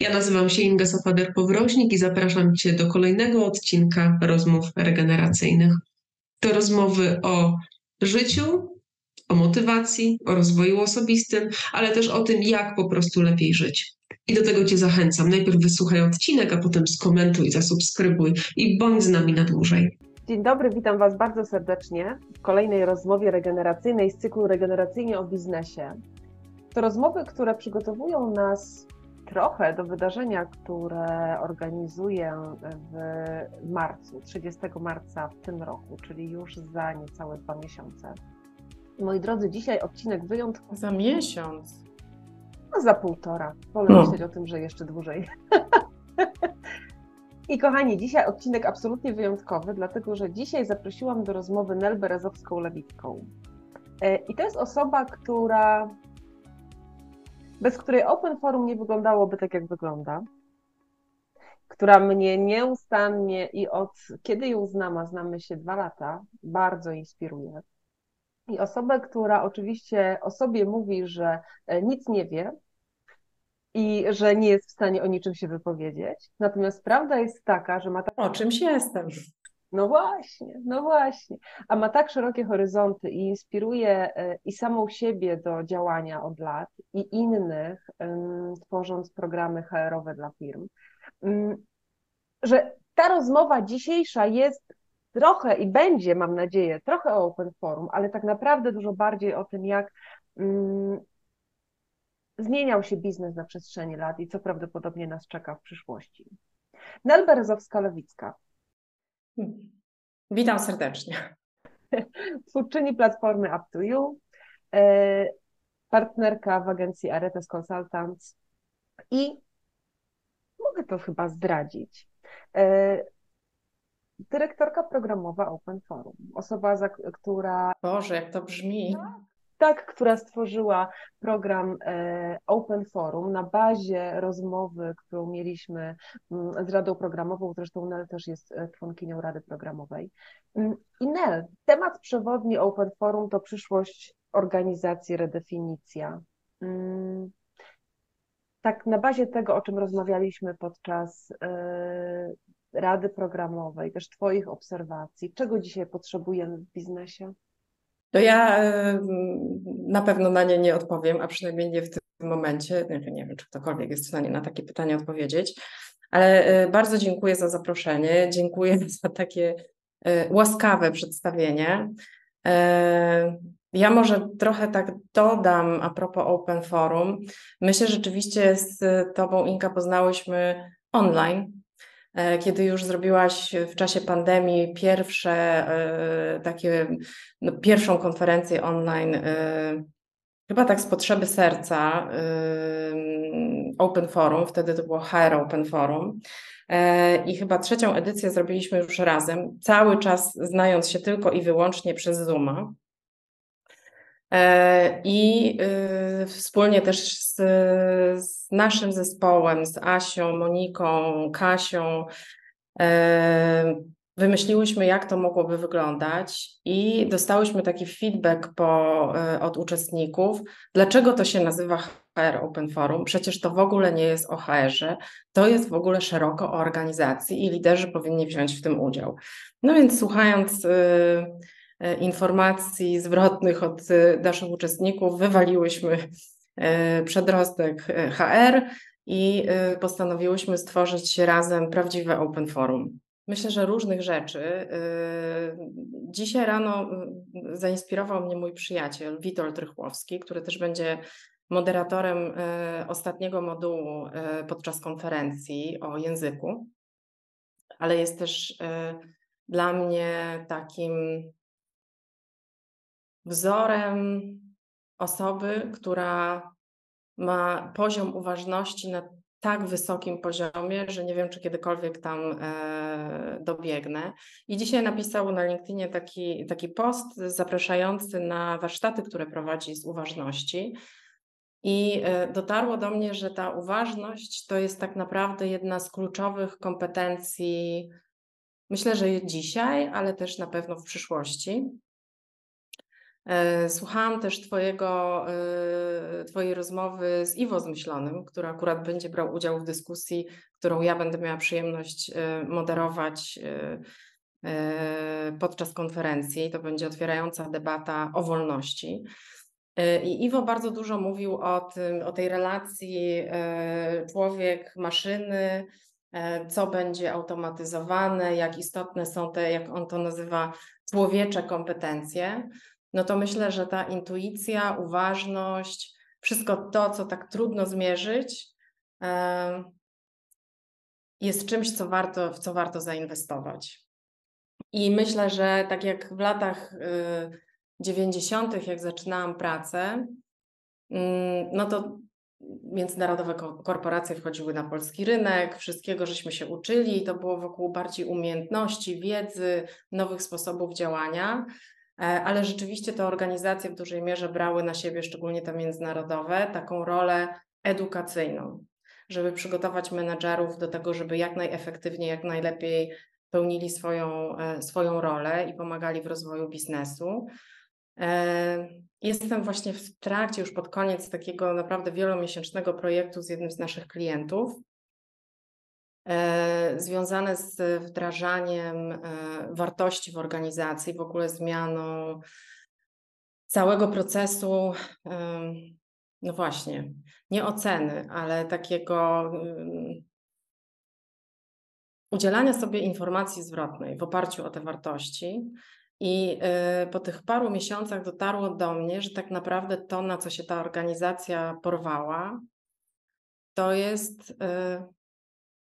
Ja nazywam się Inga Safader-Powroźnik i zapraszam Cię do kolejnego odcinka rozmów regeneracyjnych. To rozmowy o życiu, o motywacji, o rozwoju osobistym, ale też o tym, jak po prostu lepiej żyć. I do tego Cię zachęcam. Najpierw wysłuchaj odcinek, a potem skomentuj, zasubskrybuj i bądź z nami na dłużej. Dzień dobry, witam Was bardzo serdecznie w kolejnej rozmowie regeneracyjnej z cyklu Regeneracyjnie o biznesie. To rozmowy, które przygotowują nas trochę do wydarzenia, które organizuję w marcu, 30 marca w tym roku, czyli już za niecałe dwa miesiące. Moi drodzy, dzisiaj odcinek wyjątkowy. Za miesiąc. No za półtora. Wolę No. myśleć o tym, że jeszcze dłużej. I kochani, dzisiaj odcinek absolutnie wyjątkowy, dlatego że dzisiaj zaprosiłam do rozmowy Nel Berezowską-Lewicką. E, I to jest osoba, która bez której Open Forum nie wyglądałoby tak, jak wygląda, która mnie nieustannie i od kiedy ją znam, a znamy się dwa lata, bardzo inspiruje. I osobę, która oczywiście o sobie mówi, że e, nic nie wie i że nie jest w stanie o niczym się wypowiedzieć. Natomiast prawda jest taka, że ma tak O czymś jestem. No właśnie, no właśnie. A ma tak szerokie horyzonty i inspiruje e, i samą siebie do działania od lat, i innych, tworząc programy HR-owe dla firm, mm, że ta rozmowa dzisiejsza jest trochę i będzie, mam nadzieję, trochę o Open Forum, ale tak naprawdę dużo bardziej o tym, jak mm, zmieniał się biznes na przestrzeni lat i co prawdopodobnie nas czeka w przyszłości. Nel Berezowska-Lewicka. Witam serdecznie. twórczyni platformy Up to You, e, partnerka w agencji Aretes Consultants i mogę to chyba zdradzić. e, Dyrektorka programowa Open Forum, osoba, która Boże, jak to brzmi. Tak, która stworzyła program e, Open Forum na bazie rozmowy, którą mieliśmy mm, z Radą Programową, zresztą Nel też jest e, członkinią Rady Programowej. Mm, I Nel, temat przewodni Open Forum to przyszłość organizacji, redefinicja. Mm, Tak, na bazie tego, o czym rozmawialiśmy podczas e, Rady Programowej, też Twoich obserwacji, czego dzisiaj potrzebujemy w biznesie? To ja na pewno na nie nie odpowiem, a przynajmniej nie w tym momencie. Nie, nie wiem, czy ktokolwiek jest w stanie na takie pytanie odpowiedzieć, ale e, bardzo dziękuję za zaproszenie. Dziękuję za takie e, łaskawe przedstawienie. E, Ja może trochę tak dodam a propos Open Forum. My się rzeczywiście z Tobą, Inka, poznałyśmy online, kiedy już zrobiłaś w czasie pandemii pierwsze e, takie, no, pierwszą konferencję online, e, chyba tak z potrzeby serca, Open Forum, wtedy to było HR Open Forum. E, I chyba trzecią edycję zrobiliśmy już razem, cały czas znając się tylko i wyłącznie przez Zooma. E, I y, wspólnie też z, z naszym zespołem, z Asią, Moniką, Kasią, e, wymyśliłyśmy, jak to mogłoby wyglądać, i dostałyśmy taki feedback po, e, od uczestników, dlaczego to się nazywa HR Open Forum. Przecież to w ogóle nie jest o HR-ze, to jest w ogóle szeroko o organizacji i liderzy powinni wziąć w tym udział. No więc słuchając. y, e, informacji zwrotnych od e, naszych uczestników, wywaliłyśmy e, przedrostek e, HR i e, postanowiłyśmy stworzyć razem prawdziwe Open Forum. Myślę, że różnych rzeczy. E, Dzisiaj rano zainspirował mnie mój przyjaciel Witold Rychłowski, który też będzie moderatorem e, ostatniego modułu e, podczas konferencji o języku, ale jest też e, dla mnie takim wzorem osoby, która ma poziom uważności na tak wysokim poziomie, że nie wiem, czy kiedykolwiek tam e, dobiegnę. I dzisiaj napisał na LinkedInie taki, taki post zapraszający na warsztaty, które prowadzi z uważności. I e, dotarło do mnie, że ta uważność to jest tak naprawdę jedna z kluczowych kompetencji, myślę, że dzisiaj, ale też na pewno w przyszłości. E, słuchałam też twojego, e, Twojej rozmowy z Iwo Zmyślonym, który akurat będzie brał udział w dyskusji, którą ja będę miała przyjemność e, moderować podczas konferencji. To będzie otwierająca debata o wolności. I Iwo bardzo dużo mówił o, tym, o tej relacji człowiek-maszyny, co będzie automatyzowane, jak istotne są te, jak on to nazywa, człowiecze kompetencje no to myślę, że ta intuicja, uważność, wszystko to, co tak trudno zmierzyć, jest czymś, co warto, w co warto zainwestować. I myślę, że tak jak w latach 90., y, jak zaczynałam pracę, mm, no to międzynarodowe korporacje wchodziły na polski rynek, wszystkiego żeśmy się uczyli, to było wokół bardziej umiejętności, wiedzy, nowych sposobów działania. E, ale rzeczywiście te organizacje w dużej mierze brały na siebie, szczególnie te międzynarodowe, taką rolę edukacyjną, żeby przygotować menedżerów do tego, żeby jak najefektywniej, jak najlepiej pełnili swoją, e, swoją rolę i pomagali w rozwoju biznesu. E, jestem właśnie w trakcie, już pod koniec takiego naprawdę wielomiesięcznego projektu z jednym z naszych klientów, związane z wdrażaniem e, wartości w organizacji, w ogóle zmianą całego procesu, no właśnie, nie oceny, ale takiego udzielania sobie informacji zwrotnej w oparciu o te wartości. I e, po tych paru miesiącach dotarło do mnie, że tak naprawdę to, na co się ta organizacja porwała, to jest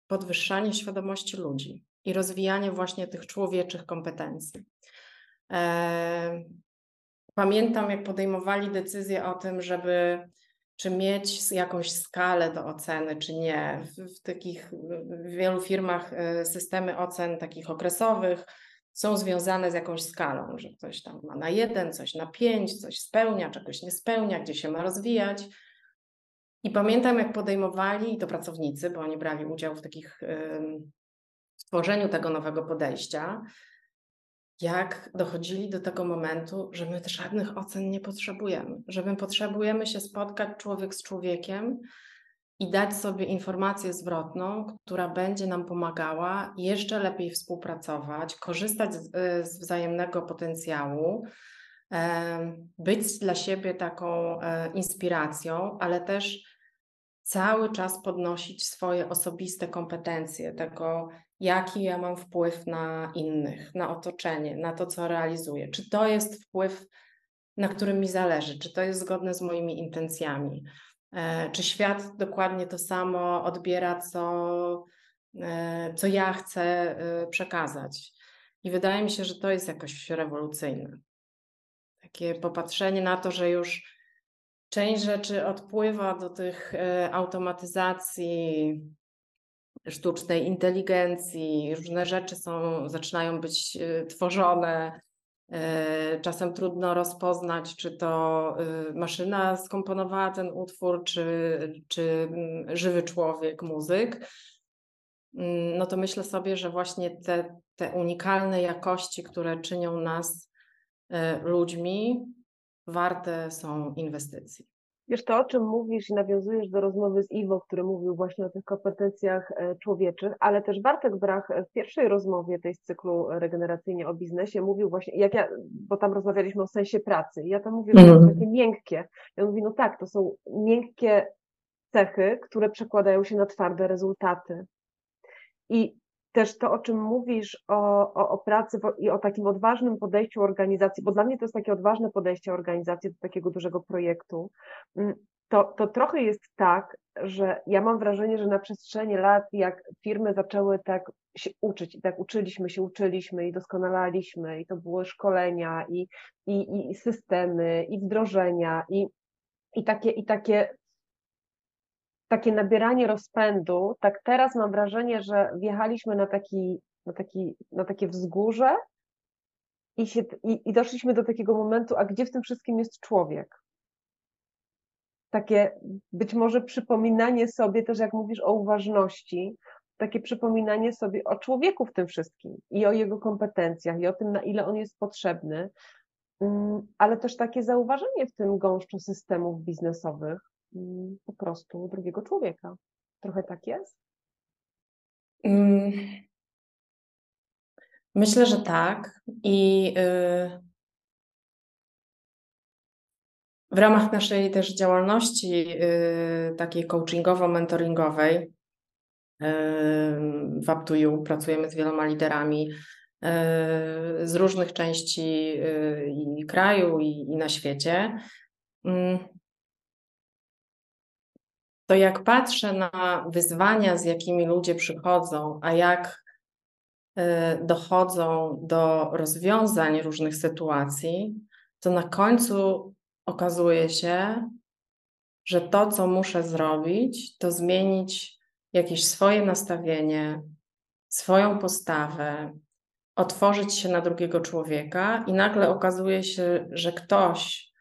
podwyższanie świadomości ludzi i rozwijanie właśnie tych człowieczych kompetencji. Pamiętam, jak podejmowali decyzję o tym, żeby czy mieć jakąś skalę do oceny, czy nie. W, w takich w wielu firmach e, systemy ocen takich okresowych są związane z jakąś skalą, że ktoś tam ma na jeden, coś na pięć, coś spełnia, czegoś nie spełnia, gdzie się ma rozwijać. I pamiętam, jak podejmowali, i to pracownicy, bo oni brali udział w takich w tworzeniu tego nowego podejścia, jak dochodzili do tego momentu, że my żadnych ocen nie potrzebujemy, że my potrzebujemy się spotkać człowiek z człowiekiem i dać sobie informację zwrotną, która będzie nam pomagała jeszcze lepiej współpracować, korzystać z, z wzajemnego potencjału, być dla siebie taką e, inspiracją, ale też cały czas podnosić swoje osobiste kompetencje, tego, jaki ja mam wpływ na innych, na otoczenie, na to, co realizuję. Czy to jest wpływ, na którym mi zależy, czy to jest zgodne z moimi intencjami, e, czy świat dokładnie to samo odbiera, co, e, co ja chcę przekazać. I wydaje mi się, że to jest jakoś rewolucyjne takie popatrzenie na to, że już część rzeczy odpływa do tych e, automatyzacji, sztucznej inteligencji, różne rzeczy są, zaczynają być e, tworzone. E, czasem trudno rozpoznać, czy to maszyna skomponowała ten utwór, czy, czy mm, żywy człowiek, muzyk. Mm, no to myślę sobie, że właśnie te, te unikalne jakości, które czynią nas ludźmi, warte są inwestycji. Wiesz, to o czym mówisz i nawiązujesz do rozmowy z Iwo, który mówił właśnie o tych kompetencjach e, człowieczych, ale też Bartek Brach w pierwszej rozmowie tej z cyklu regeneracyjnie o biznesie mówił właśnie, jak ja, bo tam rozmawialiśmy o sensie pracy, i ja tam mówię, że to są mhm. takie miękkie. Ja mówię, no tak, to są miękkie cechy, które przekładają się na twarde rezultaty. I też to, o czym mówisz, o, o, o pracy i o takim odważnym podejściu organizacji, bo dla mnie to jest takie odważne podejście organizacji do takiego dużego projektu, mm, to, to trochę jest tak, że ja mam wrażenie, że na przestrzeni lat, jak firmy zaczęły tak się uczyć, i tak uczyliśmy się, uczyliśmy i doskonalaliśmy, i to były szkolenia, i, i, i systemy, i wdrożenia, i, i, takie, i takie takie nabieranie rozpędu, tak teraz mam wrażenie, że wjechaliśmy na, taki, na, taki, na takie wzgórze i, się, i, i doszliśmy do takiego momentu, a gdzie w tym wszystkim jest człowiek? Takie być może przypominanie sobie też, jak mówisz o uważności, takie przypominanie sobie o człowieku w tym wszystkim i o jego kompetencjach i o tym, na ile on jest potrzebny. Mm, ale też takie zauważenie w tym gąszczu systemów biznesowych po prostu drugiego człowieka. Trochę tak jest? Mm. Myślę, że tak. I y, w ramach naszej też działalności y, takiej coachingowo-mentoringowej y, w UpToYou pracujemy z wieloma liderami z różnych części i kraju, i, i na świecie. To jak patrzę na wyzwania, z jakimi ludzie przychodzą, a jak Y, dochodzą do rozwiązań różnych sytuacji, to na końcu okazuje się, że to, co muszę zrobić, to zmienić jakieś swoje nastawienie, swoją postawę, otworzyć się na drugiego człowieka, i nagle okazuje się, że ktoś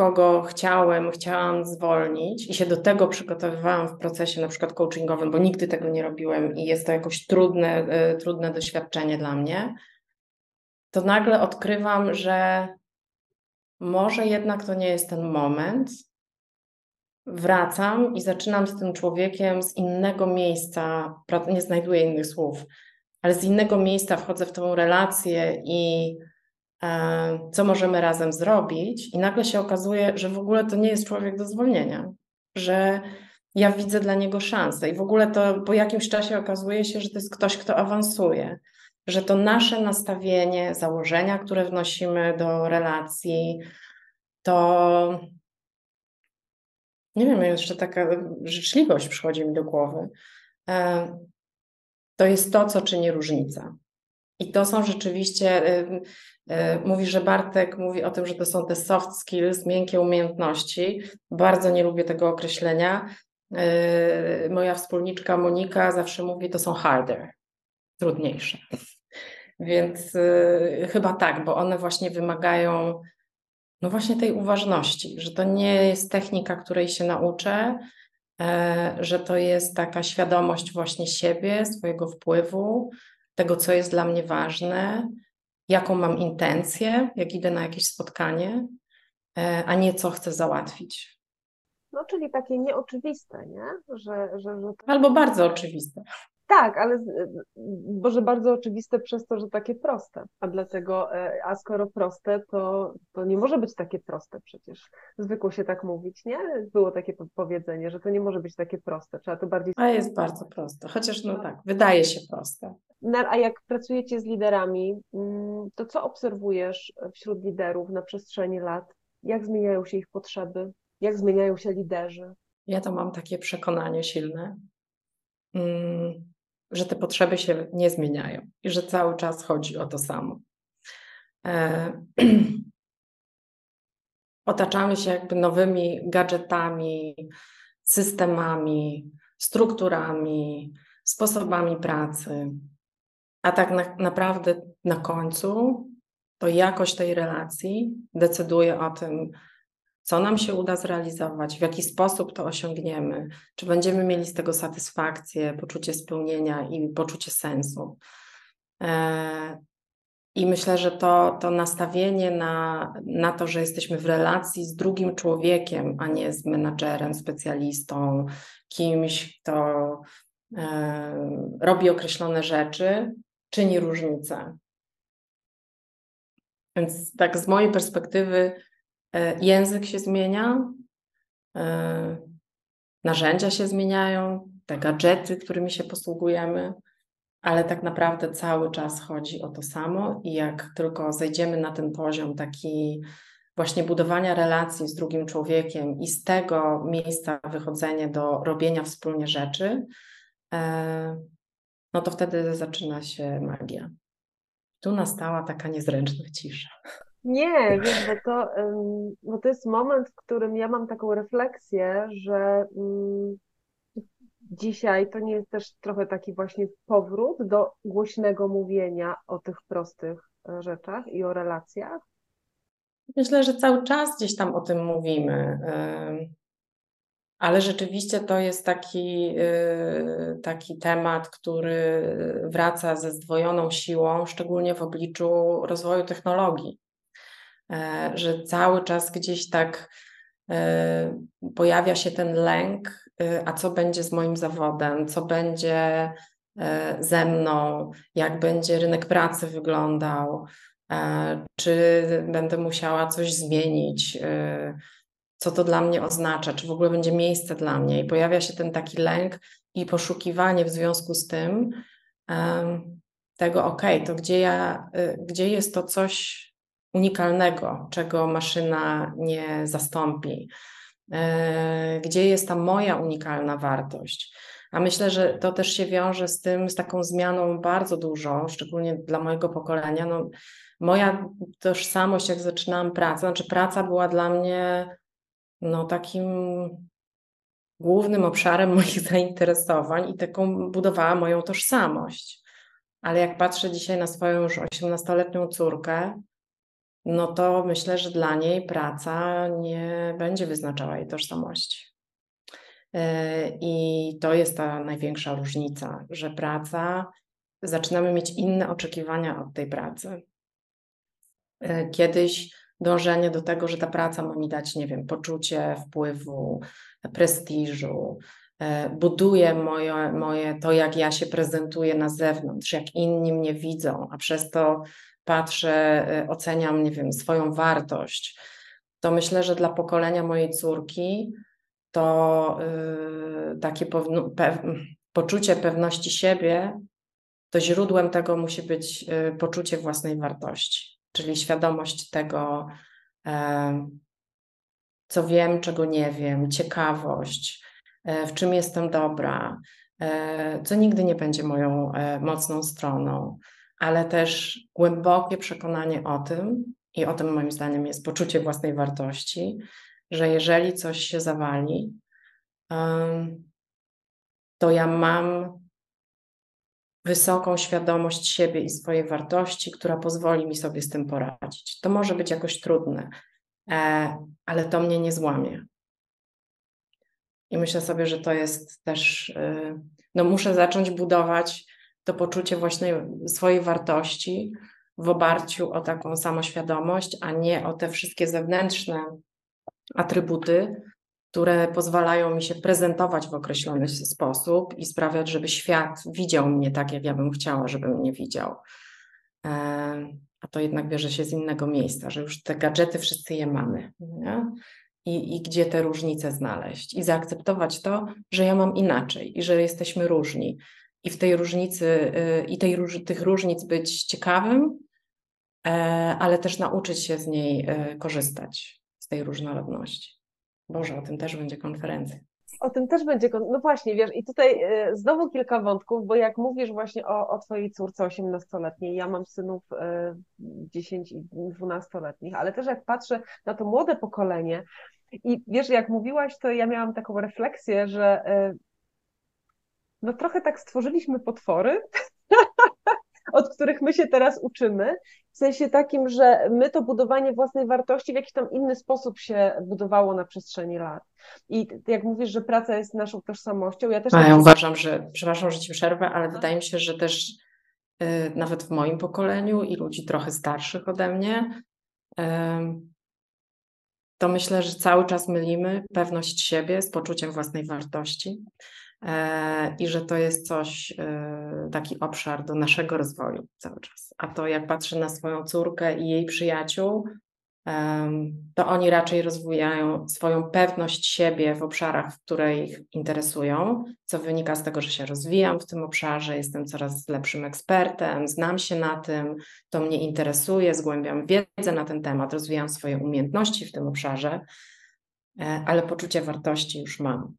kogo chciałem, chciałam zwolnić i się do tego przygotowywałam w procesie na przykład coachingowym, bo nigdy tego nie robiłem i jest to jakoś trudne, e, trudne doświadczenie dla mnie, to nagle odkrywam, że może jednak to nie jest ten moment. Wracam i zaczynam z tym człowiekiem z innego miejsca, nie znajduję innych słów, ale z innego miejsca wchodzę w tą relację i co możemy razem zrobić, i nagle się okazuje, że w ogóle to nie jest człowiek do zwolnienia, że ja widzę dla niego szansę i w ogóle to po jakimś czasie okazuje się, że to jest ktoś, kto awansuje, że to nasze nastawienie, założenia, które wnosimy do relacji, to nie wiem, jeszcze taka życzliwość przychodzi mi do głowy. E, to jest to, co czyni różnicę. I to są rzeczywiście E, mówi, że Bartek mówi o tym, że to są te soft skills, miękkie umiejętności. Bardzo nie lubię tego określenia. E, moja wspólniczka Monika zawsze mówi, to są harder, trudniejsze. Więc e, chyba tak, bo one właśnie wymagają no właśnie tej uważności, że to nie jest technika, której się nauczę, że to jest taka świadomość właśnie siebie, swojego wpływu, tego, co jest dla mnie ważne, jaką mam intencję, jak idę na jakieś spotkanie, e, a nie co chcę załatwić. No, czyli takie nieoczywiste, nie? Że, że, że... Albo bardzo oczywiste. Tak, ale może bardzo oczywiste przez to, że takie proste. A dlatego, e, a skoro proste, to, to nie może być takie proste przecież. Zwykło się tak mówić, nie? Było takie powiedzenie, że to nie może być takie proste. Trzeba to bardziej. A jest bardzo proste, chociaż no tak, wydaje się proste. A jak pracujecie z liderami, mm, to co obserwujesz wśród liderów na przestrzeni lat? Jak zmieniają się ich potrzeby? Jak zmieniają się liderzy? Ja to mam takie przekonanie silne, mm, że te potrzeby się nie zmieniają i że cały czas chodzi o to samo. E, otaczamy się jakby nowymi gadżetami, systemami, strukturami, sposobami pracy, a tak na, naprawdę na końcu to jakość tej relacji decyduje o tym, co nam się uda zrealizować, w jaki sposób to osiągniemy, czy będziemy mieli z tego satysfakcję, poczucie spełnienia i poczucie sensu. E, I myślę, że to, to nastawienie na, na to, że jesteśmy w relacji z drugim człowiekiem, a nie z menadżerem, specjalistą, kimś, kto e, robi określone rzeczy, czyni różnicę. Więc tak z mojej perspektywy język się zmienia, e, narzędzia się zmieniają, te gadżety, którymi się posługujemy, ale tak naprawdę cały czas chodzi o to samo i jak tylko zejdziemy na ten poziom taki właśnie budowania relacji z drugim człowiekiem i z tego miejsca wychodzenie do robienia wspólnie rzeczy, e, no to wtedy zaczyna się magia. Tu nastała taka niezręczna cisza. Nie, wiesz, bo to, bo to jest moment, w którym ja mam taką refleksję, że mm, dzisiaj to nie jest też trochę taki właśnie powrót do głośnego mówienia o tych prostych e, rzeczach i o relacjach? Myślę, że cały czas gdzieś tam o tym mówimy. Ale rzeczywiście to jest taki, y, taki temat, który wraca ze zdwojoną siłą, szczególnie w obliczu rozwoju technologii. E, że cały czas gdzieś tak e, pojawia się ten lęk, y, a co będzie z moim zawodem, co będzie e, ze mną, jak będzie rynek pracy wyglądał, czy będę musiała coś zmienić co to dla mnie oznacza, czy w ogóle będzie miejsce dla mnie. I pojawia się ten taki lęk i poszukiwanie w związku z tym tego, ok, to gdzie, ja, gdzie jest to coś unikalnego, czego maszyna nie zastąpi, y, gdzie jest ta moja unikalna wartość. A myślę, że to też się wiąże z tym, z taką zmianą bardzo dużą, szczególnie dla mojego pokolenia. No, moja tożsamość, jak zaczynałam pracę, znaczy praca była dla mnie no, takim głównym obszarem moich zainteresowań i taką budowała moją tożsamość. Ale jak patrzę dzisiaj na swoją już 18-letnią córkę, no to myślę, że dla niej praca nie będzie wyznaczała jej tożsamości. E, I to jest ta największa różnica, że praca, zaczynamy mieć inne oczekiwania od tej pracy. E, kiedyś dążenie do tego, że ta praca ma mi dać, nie wiem, poczucie wpływu, prestiżu, e, buduje moje, moje to, jak ja się prezentuję na zewnątrz, jak inni mnie widzą, a przez to patrzę, e, oceniam, nie wiem, swoją wartość. To myślę, że dla pokolenia mojej córki to yy, takie pewno, pew, poczucie pewności siebie, to źródłem tego musi być yy, poczucie własnej wartości czyli świadomość tego, e, co wiem, czego nie wiem, ciekawość, e, w czym jestem dobra, co nigdy nie będzie moją mocną stroną, ale też głębokie przekonanie o tym, i o tym moim zdaniem jest poczucie własnej wartości, że jeżeli coś się zawali, to ja mam wysoką świadomość siebie i swojej wartości, która pozwoli mi sobie z tym poradzić. To może być jakoś trudne, e, ale to mnie nie złamie. I myślę sobie, że to jest też, e, no muszę zacząć budować to poczucie właśnie swojej wartości w oparciu o taką samoświadomość, a nie o te wszystkie zewnętrzne atrybuty, które pozwalają mi się prezentować w określony sposób i sprawiać, żeby świat widział mnie tak, jak ja bym chciała, żeby mnie widział. E, a to jednak bierze się z innego miejsca, że już te gadżety wszyscy je mamy. I, I gdzie te różnice znaleźć? I zaakceptować to, że ja mam inaczej i że jesteśmy różni. I w tej różnicy, y, i tej, tych różnic być ciekawym, e, ale też nauczyć się z niej y, korzystać, z tej różnorodności. Boże, o tym też będzie konferencja. O tym też będzie, no właśnie, wiesz, i tutaj y, znowu kilka wątków, bo jak mówisz właśnie o, o twojej córce 18-letniej, ja mam synów y, 10 i 12-letnich, ale też jak patrzę na to młode pokolenie i wiesz, jak mówiłaś, to ja miałam taką refleksję, że no trochę tak stworzyliśmy potwory, od których my się teraz uczymy, w sensie takim, że my to budowanie własnej wartości w jakiś tam inny sposób się budowało na przestrzeni lat. I jak mówisz, że praca jest naszą tożsamością, ja też... A ja uważam, że, przepraszam, że Ci przerwę, ale wydaje mi się, że też yy, nawet w moim pokoleniu i ludzi trochę starszych ode mnie, yy, to myślę, że cały czas mylimy pewność siebie z poczuciem własnej wartości. E, i że to jest coś, e, taki obszar do naszego rozwoju cały czas. A to jak patrzę na swoją córkę i jej przyjaciół, to oni raczej rozwijają swoją pewność siebie w obszarach, które ich interesują, co wynika z tego, że się rozwijam w tym obszarze, jestem coraz lepszym ekspertem, znam się na tym, to mnie interesuje, zgłębiam wiedzę na ten temat, rozwijam swoje umiejętności w tym obszarze, e, ale poczucie wartości już mam.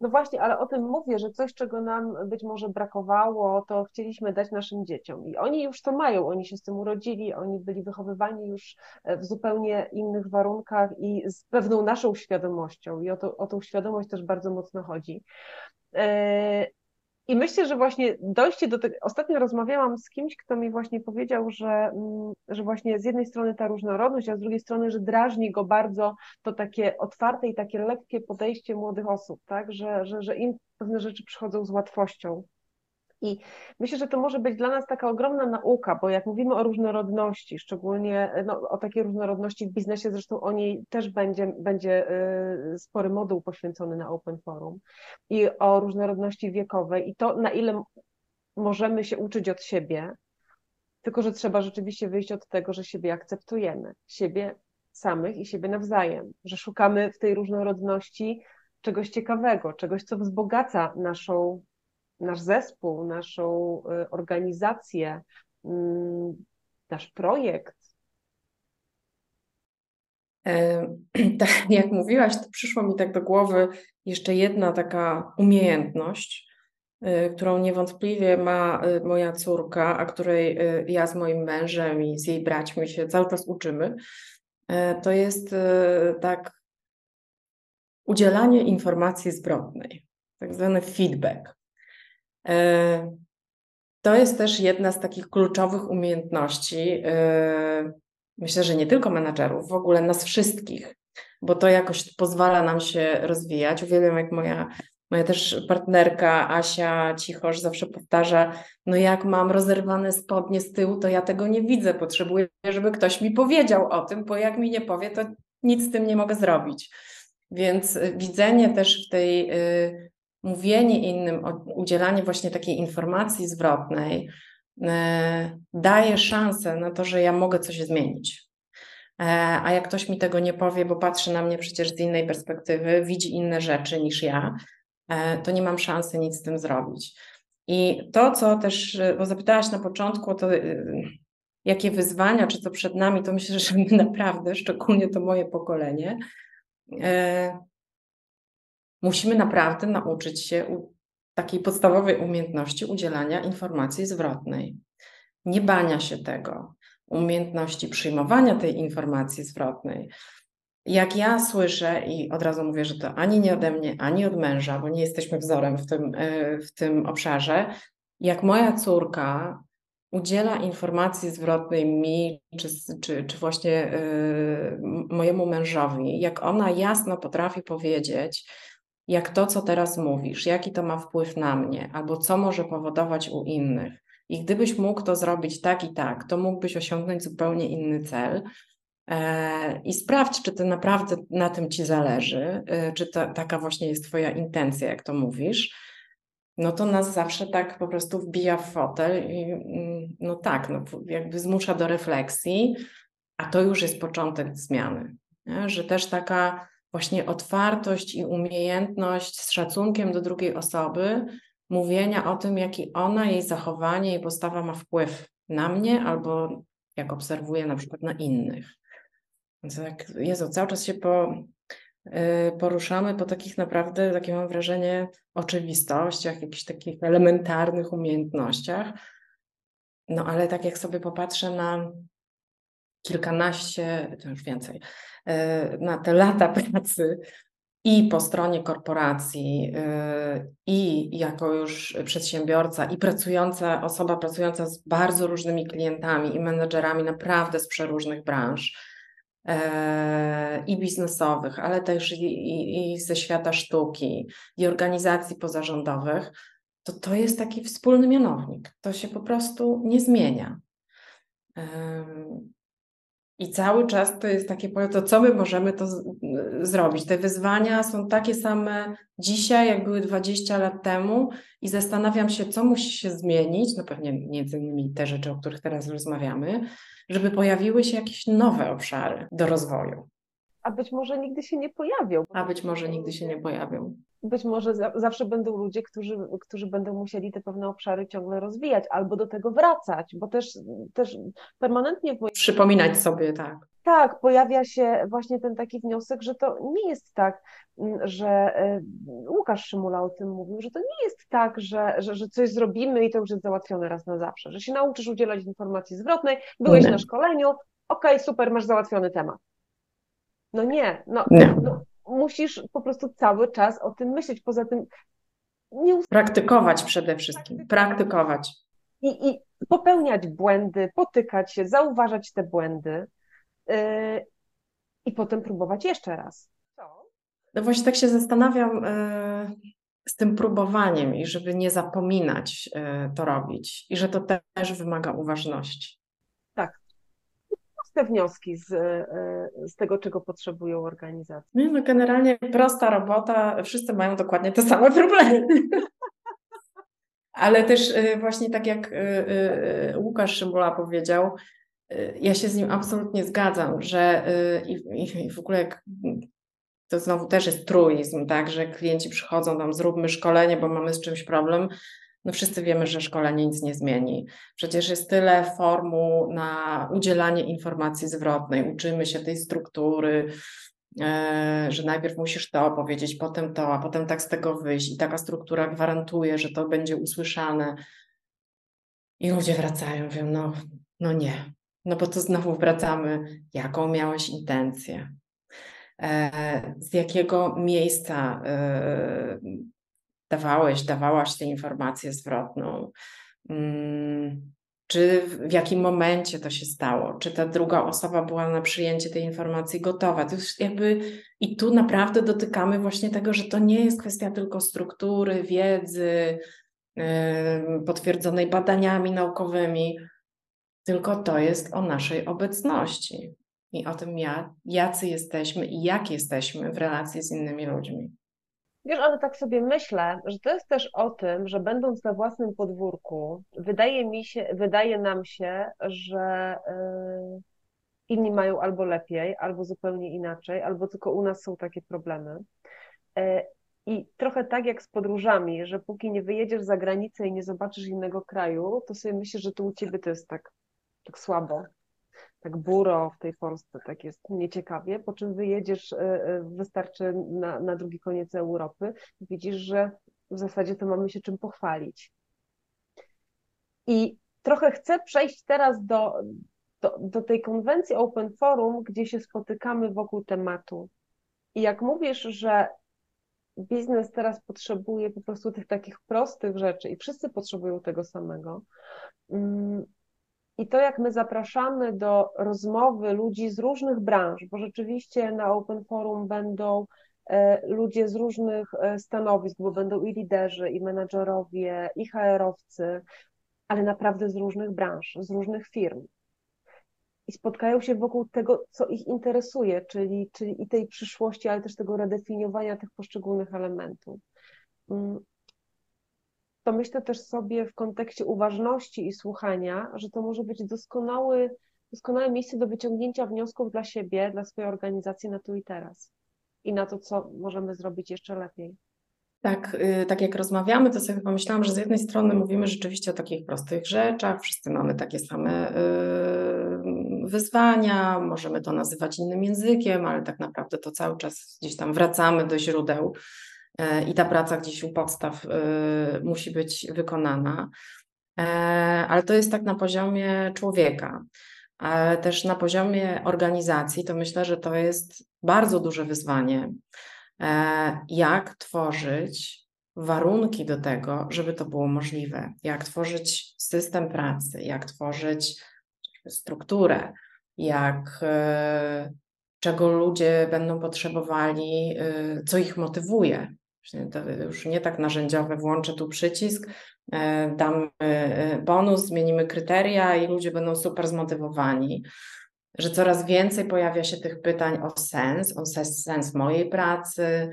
No właśnie, ale o tym mówię, że coś, czego nam być może brakowało, to chcieliśmy dać naszym dzieciom. I oni już to mają, oni się z tym urodzili, oni byli wychowywani już e, w zupełnie innych warunkach i z pewną naszą świadomością. I o, to, o tą świadomość też bardzo mocno chodzi. I myślę, że właśnie dojście do tego. Ostatnio rozmawiałam z kimś, kto mi właśnie powiedział, że, mm, że właśnie z jednej strony ta różnorodność, a z drugiej strony, że drażni go bardzo to takie otwarte i takie lekkie podejście młodych osób, tak? że, że, że im pewne rzeczy przychodzą z łatwością. I myślę, że to może być dla nas taka ogromna nauka, bo jak mówimy o różnorodności, szczególnie no, o takiej różnorodności w biznesie, zresztą o niej też będzie, będzie y, spory moduł poświęcony na Open Forum i o różnorodności wiekowej i to, na ile możemy się uczyć od siebie, tylko że trzeba rzeczywiście wyjść od tego, że siebie akceptujemy, siebie samych i siebie nawzajem, że szukamy w tej różnorodności czegoś ciekawego, czegoś, co wzbogaca naszą nasz zespół, naszą y, organizację, mm, nasz projekt. E, tak jak mówiłaś, to przyszło mi tak do głowy jeszcze jedna taka umiejętność, y, którą niewątpliwie ma y, moja córka, a której ja z moim mężem i z jej braćmi się cały czas uczymy. E, to jest tak udzielanie informacji zwrotnej, tak zwany feedback. E, to jest też jedna z takich kluczowych umiejętności, e, myślę, że nie tylko menadżerów, w ogóle nas wszystkich, bo to jakoś pozwala nam się rozwijać. Uwielbiam, jak moja, moja też partnerka Asia Cichosz zawsze powtarza, no jak mam rozerwane spodnie z tyłu, to ja tego nie widzę, potrzebuję, żeby ktoś mi powiedział o tym, bo jak mi nie powie, to nic z tym nie mogę zrobić. Więc widzenie też w tej y, mówienie innym, udzielanie właśnie takiej informacji zwrotnej e, daje szansę na to, że ja mogę coś zmienić. E, a jak ktoś mi tego nie powie, bo patrzy na mnie przecież z innej perspektywy, widzi inne rzeczy niż ja, e, to nie mam szansy nic z tym zrobić. I to, co też, bo zapytałaś na początku, to jakie wyzwania, czy co przed nami, to myślę, że my naprawdę, szczególnie to moje pokolenie, musimy naprawdę nauczyć się takiej podstawowej umiejętności udzielania informacji zwrotnej. Nie bania się tego, umiejętności przyjmowania tej informacji zwrotnej. Jak ja słyszę, i od razu mówię, że to ani nie ode mnie, ani od męża, bo nie jesteśmy wzorem w tym, e, w tym obszarze, jak moja córka udziela informacji zwrotnej mi, czy, czy, czy właśnie y, mojemu mężowi, jak ona jasno potrafi powiedzieć, jak to, co teraz mówisz, jaki to ma wpływ na mnie, albo co może powodować u innych. I gdybyś mógł to zrobić tak i tak, to mógłbyś osiągnąć zupełnie inny cel. E, I sprawdź, czy to naprawdę na tym ci zależy, e, czy to, taka właśnie jest Twoja intencja, jak to mówisz. No to nas zawsze tak po prostu wbija w fotel i mm, no tak, no jakby zmusza do refleksji, a to już jest początek zmiany. Nie? Że też taka właśnie otwartość i umiejętność z szacunkiem do drugiej osoby, mówienia o tym, jaki ona, jej zachowanie, jej postawa ma wpływ na mnie albo jak obserwuję na przykład na innych. Więc jak, Jezu, cały czas się po, yy, poruszamy po takich naprawdę, takie mam wrażenie, oczywistościach, jakichś takich elementarnych umiejętnościach. No ale tak jak sobie popatrzę na kilkanaście, to już więcej, na te lata pracy i po stronie korporacji, e, i jako już przedsiębiorca, i pracująca osoba pracująca z bardzo różnymi klientami i menedżerami naprawdę z przeróżnych branż e, i biznesowych, ale też i, i, i ze świata sztuki, i organizacji pozarządowych, to to jest taki wspólny mianownik. To się po prostu nie zmienia. I cały czas to jest takie pole, to co my możemy to z, zrobić? Te wyzwania są takie same dzisiaj, jak były 20 lat temu i zastanawiam się, co musi się zmienić, no pewnie między innymi te rzeczy, o których teraz rozmawiamy, żeby pojawiły się jakieś nowe obszary do rozwoju. A być może nigdy się nie pojawią. A być może nigdy się nie pojawią być może zawsze będą ludzie, którzy, którzy będą musieli te pewne obszary ciągle rozwijać albo do tego wracać, bo też, też permanentnie. W Przypominać sobie, tak. Tak, pojawia się właśnie ten taki wniosek, że to nie jest tak, mm, że e, Łukasz Szymula o tym mówił, że to nie jest tak, że, że, że coś zrobimy i to już jest załatwione raz na zawsze, że się nauczysz udzielać informacji zwrotnej, byłeś nie. na szkoleniu, okej, okay, super, masz załatwiony temat. No nie, no, nie. no musisz po prostu cały czas o tym myśleć. Poza tym nie Praktykować przede wszystkim, praktykować. I, I popełniać błędy, potykać się, zauważać te błędy yy, i potem próbować jeszcze raz. No właśnie tak się zastanawiam yy, z tym próbowaniem i żeby nie zapominać yy, to robić i że to też wymaga uważności. Proste wnioski z, yy, z tego, czego potrzebują organizacje. No, no generalnie prosta robota, wszyscy mają dokładnie te same problemy. Ale też właśnie tak jak Łukasz Szymula powiedział, ja się z nim absolutnie zgadzam, że i, w ogóle jak to znowu też jest truizm, tak, że klienci przychodzą tam, zróbmy szkolenie, bo mamy z czymś problem. No wszyscy wiemy, że szkolenie nic nie zmieni. Przecież jest tyle formuł na udzielanie informacji zwrotnej. Uczymy się tej struktury, e, że najpierw musisz to opowiedzieć, potem to, a potem tak z tego wyjść. I taka struktura gwarantuje, że to będzie usłyszane. I ludzie wracają, mówią, no, no nie. No bo to znowu wracamy, jaką miałeś intencję, E, z jakiego miejsca e, dawałeś, dawałaś tę informację zwrotną, mm, czy w jakim momencie to się stało, czy ta druga osoba była na przyjęcie tej informacji gotowa. To już jakby i tu naprawdę dotykamy właśnie tego, że to nie jest kwestia tylko struktury, wiedzy, potwierdzonej badaniami naukowymi, tylko to jest o naszej obecności i o tym, ja, jacy jesteśmy i jak jesteśmy w relacji z innymi ludźmi. Wiesz, ale tak sobie myślę, że to jest też o tym, że będąc na własnym podwórku, wydaje mi się, wydaje nam się, że yy, inni mają albo lepiej, albo zupełnie inaczej, albo tylko u nas są takie problemy. Yy, I trochę tak jak z podróżami, że póki nie wyjedziesz za granicę i nie zobaczysz innego kraju, to sobie myślę, że tu u ciebie to jest tak, tak słabo tak buro w tej Polsce, tak jest nieciekawie, po czym wyjedziesz, e, e, wystarczy na, na drugi koniec Europy widzisz, że w zasadzie to mamy się czym pochwalić. I trochę chcę przejść teraz do, do, do tej konwencji Open Forum, gdzie się spotykamy wokół tematu. I jak mówisz, że biznes teraz potrzebuje po prostu tych takich prostych rzeczy i wszyscy potrzebują tego samego, mm, i to, jak my zapraszamy do rozmowy ludzi z różnych branż, bo rzeczywiście na Open Forum będą e, ludzie z różnych e, stanowisk, bo będą i liderzy, i menedżerowie, i HR-owcy, ale naprawdę z różnych branż, z różnych firm. I spotkają się wokół tego, co ich interesuje, czyli, czyli i tej przyszłości, ale też tego redefiniowania tych poszczególnych elementów. To myślę też sobie w kontekście uważności i słuchania, że to może być doskonały, doskonałe miejsce do wyciągnięcia wniosków dla siebie, dla swojej organizacji na tu i teraz i na to, co możemy zrobić jeszcze lepiej. Tak, y, tak jak rozmawiamy, to sobie pomyślałam, że z jednej strony mówimy rzeczywiście o takich prostych rzeczach, wszyscy mamy takie same y, wyzwania, możemy to nazywać innym językiem, ale tak naprawdę to cały czas gdzieś tam wracamy do źródeł i ta praca gdzieś u podstaw e, musi być wykonana. E, ale to jest tak na poziomie człowieka, ale też na poziomie organizacji, to myślę, że to jest bardzo duże wyzwanie, jak tworzyć warunki do tego, żeby to było możliwe, jak tworzyć system pracy, jak tworzyć strukturę, jak czego ludzie będą potrzebowali, co ich motywuje, już nie tak narzędziowe, włączę tu przycisk, e, dam e, bonus, zmienimy kryteria i ludzie będą super zmotywowani. Że coraz więcej pojawia się tych pytań o sens, o sens mojej pracy,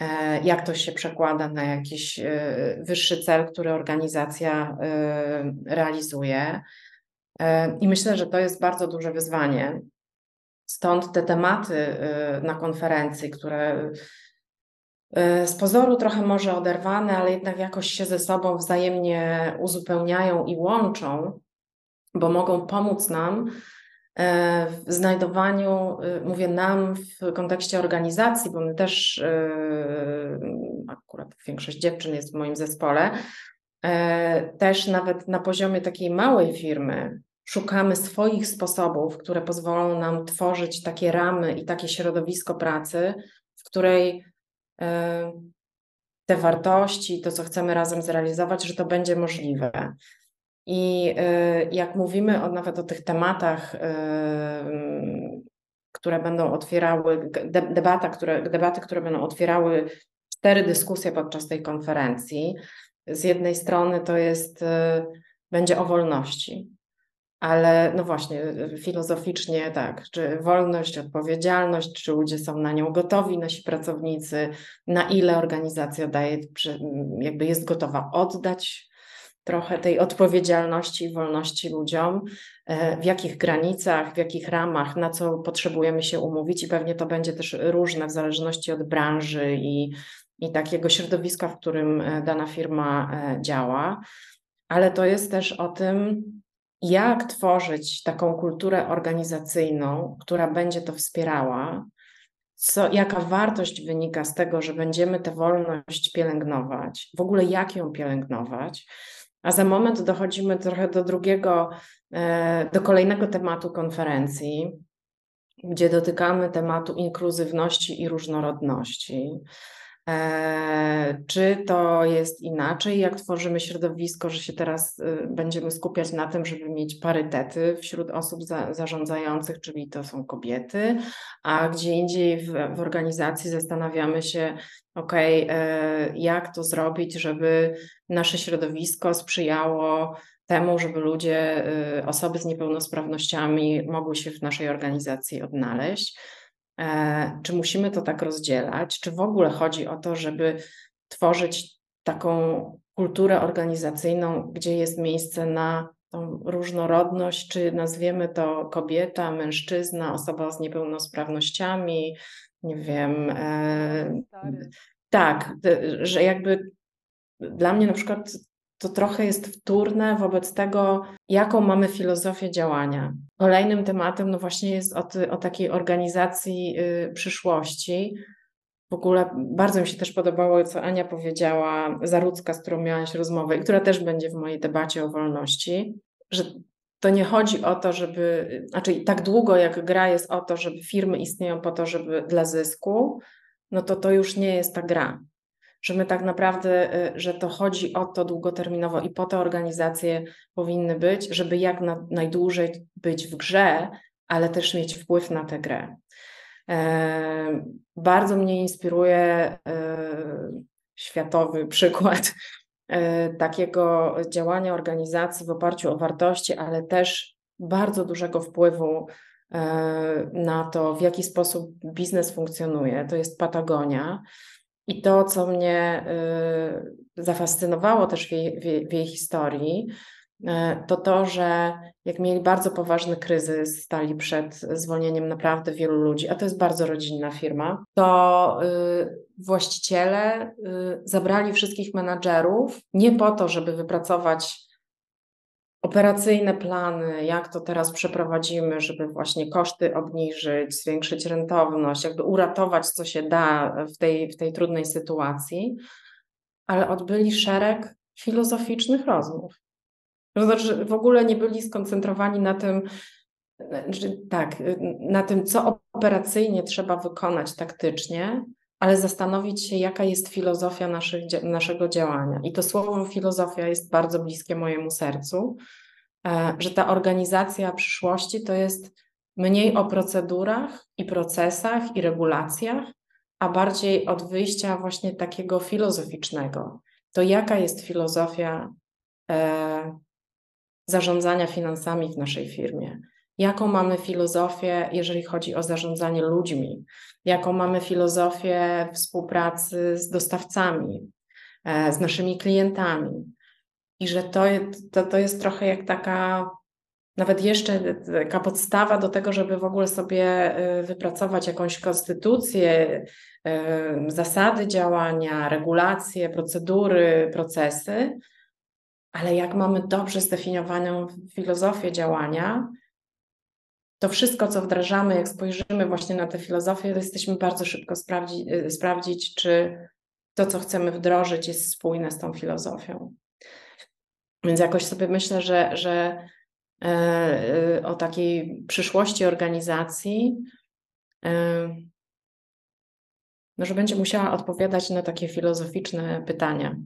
e, jak to się przekłada na jakiś wyższy cel, który organizacja realizuje. I myślę, że to jest bardzo duże wyzwanie. Stąd te tematy na konferencji, które E, z pozoru trochę może oderwane, ale jednak jakoś się ze sobą wzajemnie uzupełniają i łączą, bo mogą pomóc nam e, w znajdowaniu, e, mówię nam w kontekście organizacji, bo my też, akurat większość dziewczyn jest w moim zespole, też nawet na poziomie takiej małej firmy szukamy swoich sposobów, które pozwolą nam tworzyć takie ramy i takie środowisko pracy, w której te wartości, to co chcemy razem zrealizować, że to będzie możliwe. I jak mówimy o, nawet o tych tematach, które będą otwierały, debata, które, debaty, które będą otwierały cztery dyskusje podczas tej konferencji. Z jednej strony to jest, będzie o wolności, ale no właśnie, filozoficznie tak, czy wolność, odpowiedzialność, czy ludzie są na nią gotowi, nasi pracownicy, na ile organizacja daje, jakby jest gotowa oddać trochę tej odpowiedzialności i wolności ludziom, e, w jakich granicach, w jakich ramach, na co potrzebujemy się umówić i pewnie to będzie też różne w zależności od branży i, i takiego środowiska, w którym e, dana firma e, działa. Ale to jest też o tym, jak tworzyć taką kulturę organizacyjną, która będzie to wspierała, co, jaka wartość wynika z tego, że będziemy tę wolność pielęgnować, w ogóle jak ją pielęgnować. A za moment dochodzimy trochę do drugiego, e, do kolejnego tematu konferencji, gdzie dotykamy tematu inkluzywności i różnorodności. E, czy to jest inaczej, jak tworzymy środowisko, że się teraz y, będziemy skupiać na tym, żeby mieć parytety wśród osób za, zarządzających, czyli to są kobiety, a gdzie indziej w, w organizacji zastanawiamy się, ok, e, jak to zrobić, żeby nasze środowisko sprzyjało temu, żeby ludzie, y, osoby z niepełnosprawnościami mogły się w naszej organizacji odnaleźć. E, czy musimy to tak rozdzielać? Czy w ogóle chodzi o to, żeby tworzyć taką kulturę organizacyjną, gdzie jest miejsce na tą różnorodność, czy nazwiemy to kobieta, mężczyzna, osoba z niepełnosprawnościami, nie wiem. E, tak, że jakby dla mnie na przykład to trochę jest wtórne wobec tego, jaką mamy filozofię działania. Kolejnym tematem, no właśnie jest o, o takiej organizacji yy, przyszłości. W ogóle bardzo mi się też podobało, co Ania powiedziała, Zarudzka, z którą miałaś rozmowę i która też będzie w mojej debacie o wolności, że to nie chodzi o to, żeby, znaczy tak długo jak gra jest o to, żeby firmy istnieją po to, żeby dla zysku, no to to już nie jest ta gra że my tak naprawdę, y, że to chodzi o to długoterminowo i po te organizacje powinny być, żeby jak na, najdłużej być w grze, ale też mieć wpływ na tę grę. E, bardzo mnie inspiruje e, światowy przykład e, takiego działania organizacji w oparciu o wartości, ale też bardzo dużego wpływu na to, w jaki sposób biznes funkcjonuje. To jest Patagonia. I to, co mnie y, zafascynowało też w jej, w jej, historii, y, to to, że jak mieli bardzo poważny kryzys, stali przed zwolnieniem naprawdę wielu ludzi, a to jest bardzo rodzinna firma, to y, właściciele zabrali wszystkich menadżerów nie po to, żeby wypracować operacyjne plany, jak to teraz przeprowadzimy, żeby właśnie koszty obniżyć, zwiększyć rentowność, jakby uratować, co się da w tej, w tej trudnej sytuacji, ale odbyli szereg filozoficznych rozmów. To znaczy, w ogóle nie byli skoncentrowani na tym, znaczy, tak, na tym, co operacyjnie trzeba wykonać taktycznie, ale zastanowić się, jaka jest filozofia naszych, naszego działania. I to słowo filozofia jest bardzo bliskie mojemu sercu, e, że ta organizacja przyszłości to jest mniej o procedurach i procesach i regulacjach, a bardziej od wyjścia właśnie takiego filozoficznego. To jaka jest filozofia e, zarządzania finansami w naszej firmie? Jaką mamy filozofię, jeżeli chodzi o zarządzanie ludźmi, jaką mamy filozofię współpracy z dostawcami, e, z naszymi klientami. I że to, to, to jest trochę jak taka, nawet jeszcze taka podstawa do tego, żeby w ogóle sobie e, wypracować jakąś konstytucję, e, zasady działania, regulacje, procedury, procesy. Ale jak mamy dobrze zdefiniowaną filozofię działania, to wszystko, co wdrażamy, jak spojrzymy właśnie na tę filozofię, to jesteśmy bardzo szybko sprawdzi, y, sprawdzić, czy to, co chcemy wdrożyć, jest spójne z tą filozofią. Więc jakoś sobie myślę, że, że e, e, o takiej przyszłości organizacji e, no, że będzie musiała odpowiadać na takie filozoficzne pytania.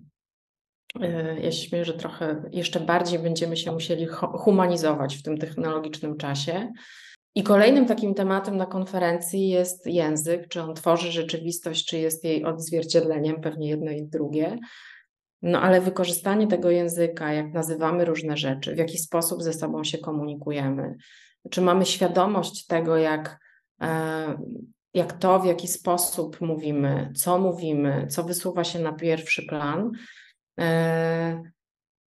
E, ja się śmieję, że trochę jeszcze bardziej będziemy się musieli humanizować w tym technologicznym czasie. I kolejnym takim tematem na konferencji jest język, czy on tworzy rzeczywistość, czy jest jej odzwierciedleniem, pewnie jedno i drugie. No ale wykorzystanie tego języka, jak nazywamy różne rzeczy, w jaki sposób ze sobą się komunikujemy, czy mamy świadomość tego, jak, e, jak to, w jaki sposób mówimy, co mówimy, co wysuwa się na pierwszy plan,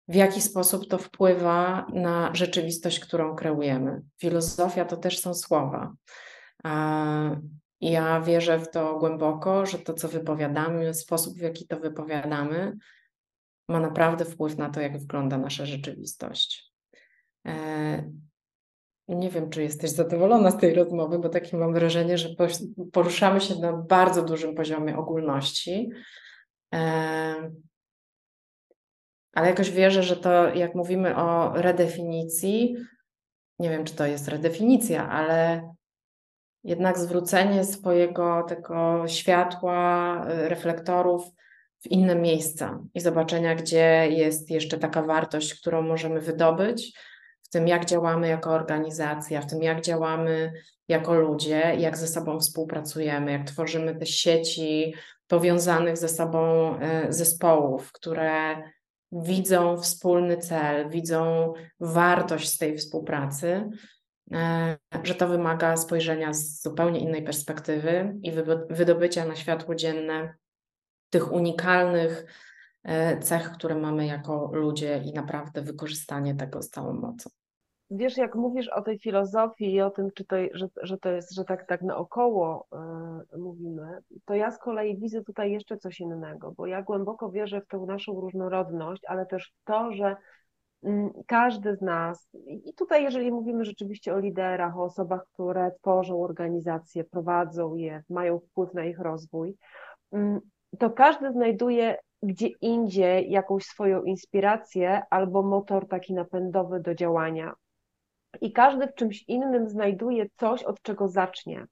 w jaki sposób to wpływa na rzeczywistość, którą kreujemy. Filozofia to też są słowa. Ja wierzę w to głęboko, że to, co wypowiadamy, sposób, w jaki to wypowiadamy, ma naprawdę wpływ na to, jak wygląda nasza rzeczywistość. E, nie wiem, czy jesteś zadowolona z tej rozmowy, bo takie mam wrażenie, że poruszamy się na bardzo dużym poziomie ogólności. Ale jakoś wierzę, że to, jak mówimy o redefinicji, nie wiem, czy to jest redefinicja, ale jednak zwrócenie swojego tego światła, y, reflektorów w inne miejsca i zobaczenia, gdzie jest jeszcze taka wartość, którą możemy wydobyć, w tym jak działamy jako organizacja, w tym jak działamy jako ludzie, jak ze sobą współpracujemy, jak tworzymy te sieci powiązanych ze sobą y, zespołów, które widzą wspólny cel, widzą wartość z tej współpracy, e, że to wymaga spojrzenia z zupełnie innej perspektywy i wydobycia na światło dzienne tych unikalnych e, cech, które mamy jako ludzie i naprawdę wykorzystanie tego z całą mocą. Wiesz, jak mówisz o tej filozofii i o tym, czy to, że, że to jest, że tak, tak naokoło yy, mówimy, to ja z kolei widzę tutaj jeszcze coś innego, bo ja głęboko wierzę w tę naszą różnorodność, ale też w to, że yy, każdy z nas, i tutaj jeżeli mówimy rzeczywiście o liderach, o osobach, które tworzą organizacje, prowadzą je, mają wpływ na ich rozwój, yy, to każdy znajduje gdzie indziej jakąś swoją inspirację albo motor taki napędowy do działania i każdy w czymś innym znajduje coś, od czego zacznie.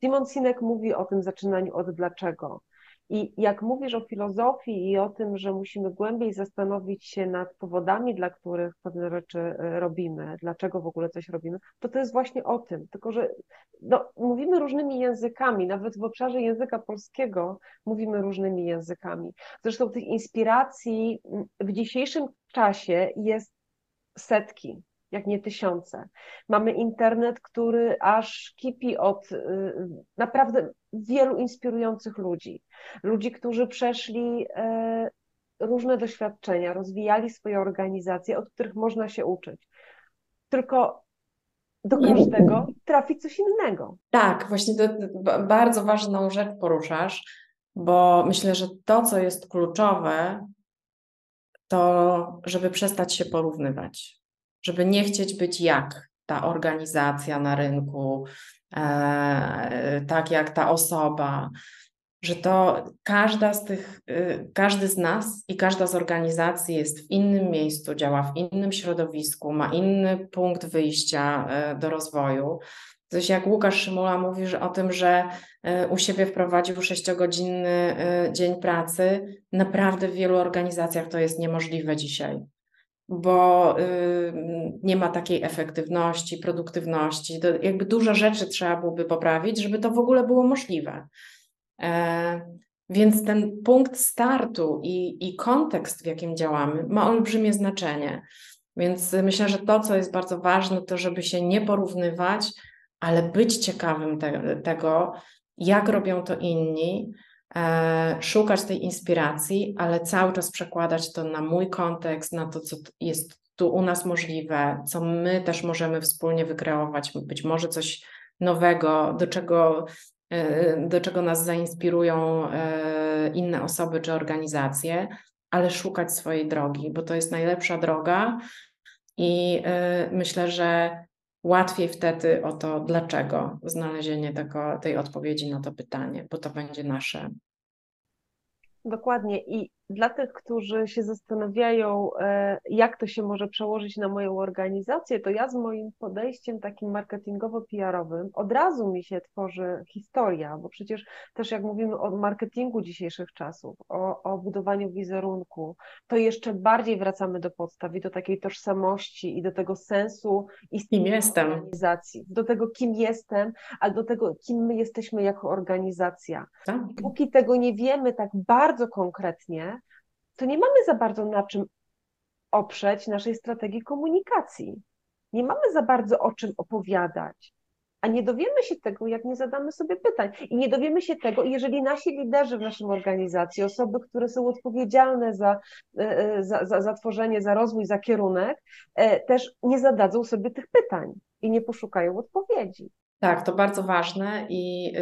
Simon Sinek mówi o tym zaczynaniu od dlaczego. I jak mówisz o filozofii i o tym, że musimy głębiej zastanowić się nad powodami, dla których pewne rzeczy e, robimy, dlaczego w ogóle coś robimy, to to jest właśnie o tym. Tylko, że no, mówimy różnymi językami, nawet w obszarze języka polskiego mówimy różnymi językami. Zresztą tych inspiracji w dzisiejszym czasie jest setki jak nie tysiące. Mamy internet, który aż kipi od y, naprawdę wielu inspirujących ludzi. Ludzi, którzy przeszli e, różne doświadczenia, rozwijali swoje organizacje, od których można się uczyć. Tylko do każdego trafi coś innego. Tak, właśnie to, bardzo ważną rzecz poruszasz, bo myślę, że to, co jest kluczowe, to żeby przestać się porównywać żeby nie chcieć być jak ta organizacja na rynku, e, tak jak ta osoba, że to każda z tych, y, każdy z nas i każda z organizacji jest w innym miejscu, działa w innym środowisku, ma inny punkt wyjścia e, do rozwoju. Coś jak Łukasz Szymula mówi że o tym, że e, u siebie wprowadził sześciogodzinny dzień pracy, naprawdę w wielu organizacjach to jest niemożliwe dzisiaj bo nie ma takiej efektywności, produktywności. To jakby dużo rzeczy trzeba byłoby poprawić, żeby to w ogóle było możliwe. E, więc ten punkt startu i, i kontekst, w jakim działamy, ma olbrzymie znaczenie. Więc myślę, że to, co jest bardzo ważne, to żeby się nie porównywać, ale być ciekawym te, tego, jak robią to inni, szukać tej inspiracji, ale cały czas przekładać to na mój kontekst, na to, co jest tu u nas możliwe, co my też możemy wspólnie wykreować, być może coś nowego, do czego, e, do czego nas zainspirują e, inne osoby czy organizacje, ale szukać swojej drogi, bo to jest najlepsza droga i myślę, że łatwiej wtedy o to, dlaczego, znalezienie tego, tej odpowiedzi na to pytanie, bo to będzie nasze. Dokładnie. I dla tych, którzy się zastanawiają, e, jak to się może przełożyć na moją organizację, to ja z moim podejściem takim marketingowo-PR-owym od razu mi się tworzy historia, bo przecież też jak mówimy o marketingu dzisiejszych czasów, o, o budowaniu wizerunku, to jeszcze bardziej wracamy do podstaw i do takiej tożsamości i do tego sensu istnienia organizacji, do tego, kim jestem, ale do tego, kim my jesteśmy jako organizacja. Tak. Póki tego nie wiemy tak bardzo konkretnie, to nie mamy za bardzo na czym oprzeć naszej strategii komunikacji. Nie mamy za bardzo o czym opowiadać. A nie dowiemy się tego, jak nie zadamy sobie pytań. I nie dowiemy się tego, jeżeli nasi liderzy w naszej organizacji, osoby, które są odpowiedzialne za, e, e, za, za, za tworzenie, za rozwój, za kierunek, e, też nie zadadzą sobie tych pytań i nie poszukają odpowiedzi. Tak, to bardzo ważne. I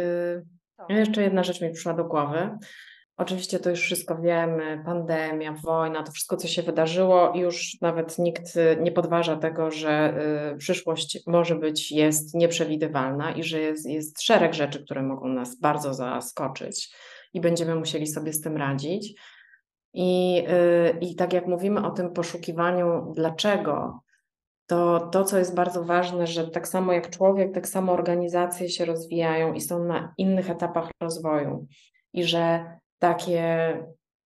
yy, jeszcze jedna rzecz mi przyszła do głowy. Oczywiście to już wszystko wiemy, pandemia, wojna, to wszystko, co się wydarzyło, już nawet nikt nie podważa tego, że y, przyszłość może być, jest nieprzewidywalna i że jest, jest szereg rzeczy, które mogą nas bardzo zaskoczyć i będziemy musieli sobie z tym radzić. I, y, I tak jak mówimy o tym poszukiwaniu, dlaczego, to to, co jest bardzo ważne, że tak samo jak człowiek, tak samo organizacje się rozwijają i są na innych etapach rozwoju. I że takie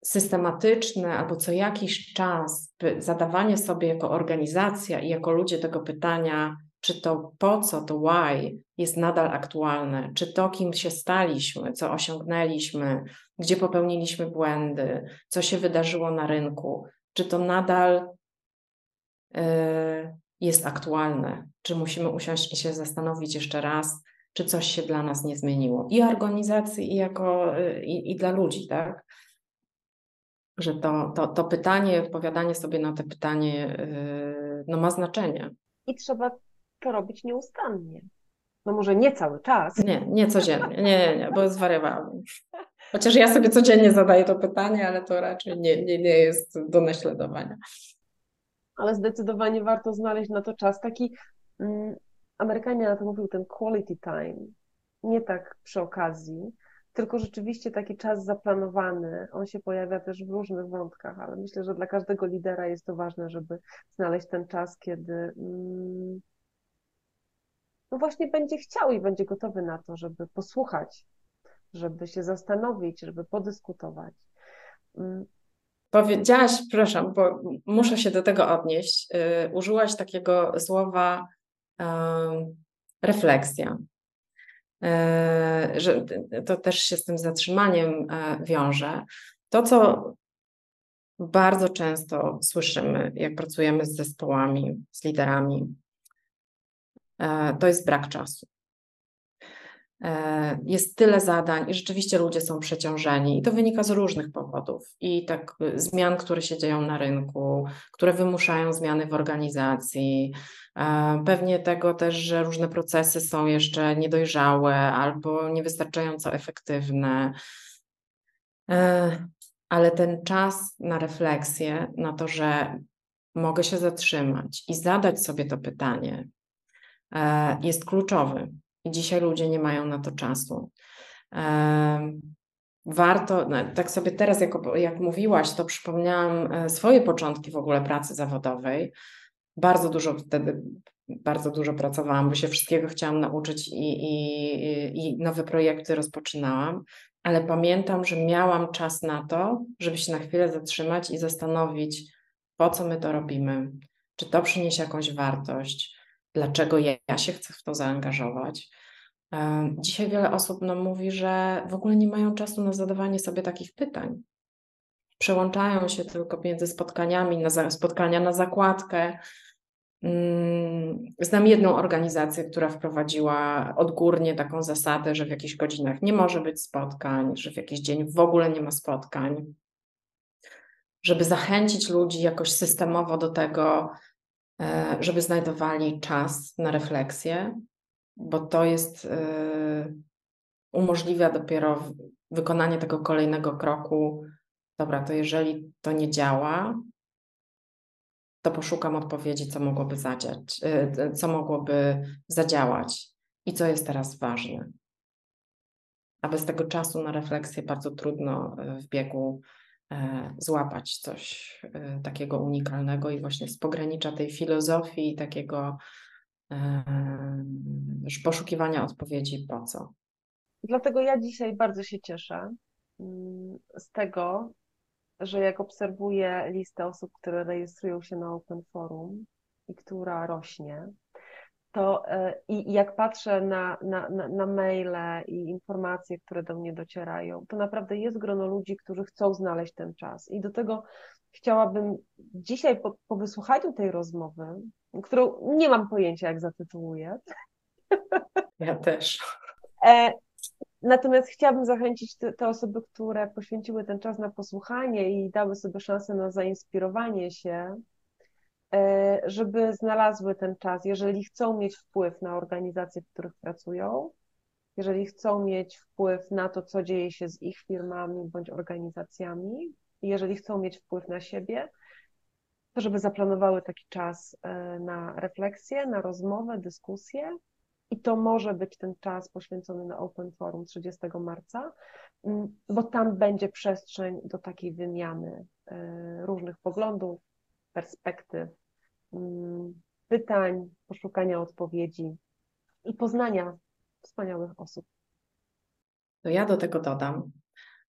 systematyczne albo co jakiś czas zadawanie sobie jako organizacja i jako ludzie tego pytania, czy to po co, to why jest nadal aktualne, czy to, kim się staliśmy, co osiągnęliśmy, gdzie popełniliśmy błędy, co się wydarzyło na rynku, czy to nadal yy, jest aktualne, czy musimy usiąść i się zastanowić jeszcze raz, czy coś się dla nas nie zmieniło. I organizacji, i, jako, y, i, i dla ludzi, tak? Że to, to, to pytanie, odpowiadanie sobie na to pytanie yy, no ma znaczenie. I trzeba to robić nieustannie. No może nie cały czas. Nie, nie codziennie, nie, nie, nie bo zwariowałam. Chociaż ja sobie codziennie zadaję to pytanie, ale to raczej nie, nie, nie jest do naśladowania. Ale zdecydowanie warto znaleźć na to czas taki mm, Amerykanie na to mówił ten quality time, nie tak przy okazji, tylko rzeczywiście taki czas zaplanowany. On się pojawia też w różnych wątkach, ale myślę, że dla każdego lidera jest to ważne, żeby znaleźć ten czas, kiedy mm, no właśnie będzie chciał i będzie gotowy na to, żeby posłuchać, żeby się zastanowić, żeby podyskutować. Mm. Powiedziałaś, przepraszam, bo muszę się do tego odnieść. Yy, użyłaś takiego słowa refleksja. E, że to też się z tym zatrzymaniem e, wiąże. To, co bardzo często słyszymy, jak pracujemy z zespołami, z liderami, e, to jest brak czasu. E, jest tyle zadań i rzeczywiście ludzie są przeciążeni. I to wynika z różnych powodów. I tak y, zmian, które się dzieją na rynku, które wymuszają zmiany w organizacji, e, pewnie tego też, że różne procesy są jeszcze niedojrzałe albo niewystarczająco efektywne. E, ale ten czas na refleksję, na to, że mogę się zatrzymać i zadać sobie to pytanie, jest kluczowy i dzisiaj ludzie nie mają na to czasu. Warto, no, tak sobie teraz, jak, jak mówiłaś, to przypomniałam e, swoje początki w ogóle pracy zawodowej. Bardzo dużo wtedy, bardzo dużo pracowałam, bo się wszystkiego chciałam nauczyć i, i, i nowe projekty rozpoczynałam, ale pamiętam, że miałam czas na to, żeby się na chwilę zatrzymać i zastanowić, po co my to robimy, czy to przyniesie jakąś wartość, dlaczego ja się chcę w to zaangażować. Dzisiaj wiele osób nam mówi, że w ogóle nie mają czasu na zadawanie sobie takich pytań. Przełączają się tylko między spotkaniami, na spotkania na zakładkę. Mm, znam jedną organizację, która wprowadziła odgórnie taką zasadę, że w jakichś godzinach nie może być spotkań, że w jakiś dzień w ogóle nie ma spotkań. Żeby zachęcić ludzi jakoś systemowo do tego, żeby znajdowali czas na refleksję, bo to jest, e, umożliwia dopiero wykonanie tego kolejnego kroku. Dobra, to jeżeli to nie działa, to poszukam odpowiedzi, co mogłoby zadziać, e, co mogłoby zadziałać i co jest teraz ważne. A bez tego czasu na refleksję bardzo trudno w biegu e, złapać coś e, takiego unikalnego i właśnie z pogranicza tej filozofii takiego poszukiwania odpowiedzi po co. Dlatego ja dzisiaj bardzo się cieszę mm, z tego, że jak obserwuję listę osób, które rejestrują się na Open Forum i która rośnie, to e, i jak patrzę na, na, na, na maile i informacje, które do mnie docierają, to naprawdę jest grono ludzi, którzy chcą znaleźć ten czas. I do tego chciałabym dzisiaj po, po wysłuchaniu tej rozmowy, którą nie mam pojęcia, jak zatytułuję. Ja też. E, natomiast chciałabym zachęcić te, te, osoby, które poświęciły ten czas na posłuchanie i dały sobie szansę na zainspirowanie się, żeby znalazły ten czas, jeżeli chcą mieć wpływ na organizacje, w których pracują, jeżeli chcą mieć wpływ na to, co dzieje się z ich firmami bądź organizacjami, jeżeli chcą mieć wpływ na siebie, to żeby zaplanowały taki czas e, na refleksję, na rozmowę, dyskusję. I to może być ten czas poświęcony na Open Forum 30 marca, bo tam będzie przestrzeń do takiej wymiany e, różnych poglądów, perspektyw, pytań, poszukania odpowiedzi i poznania wspaniałych osób. To ja do tego dodam,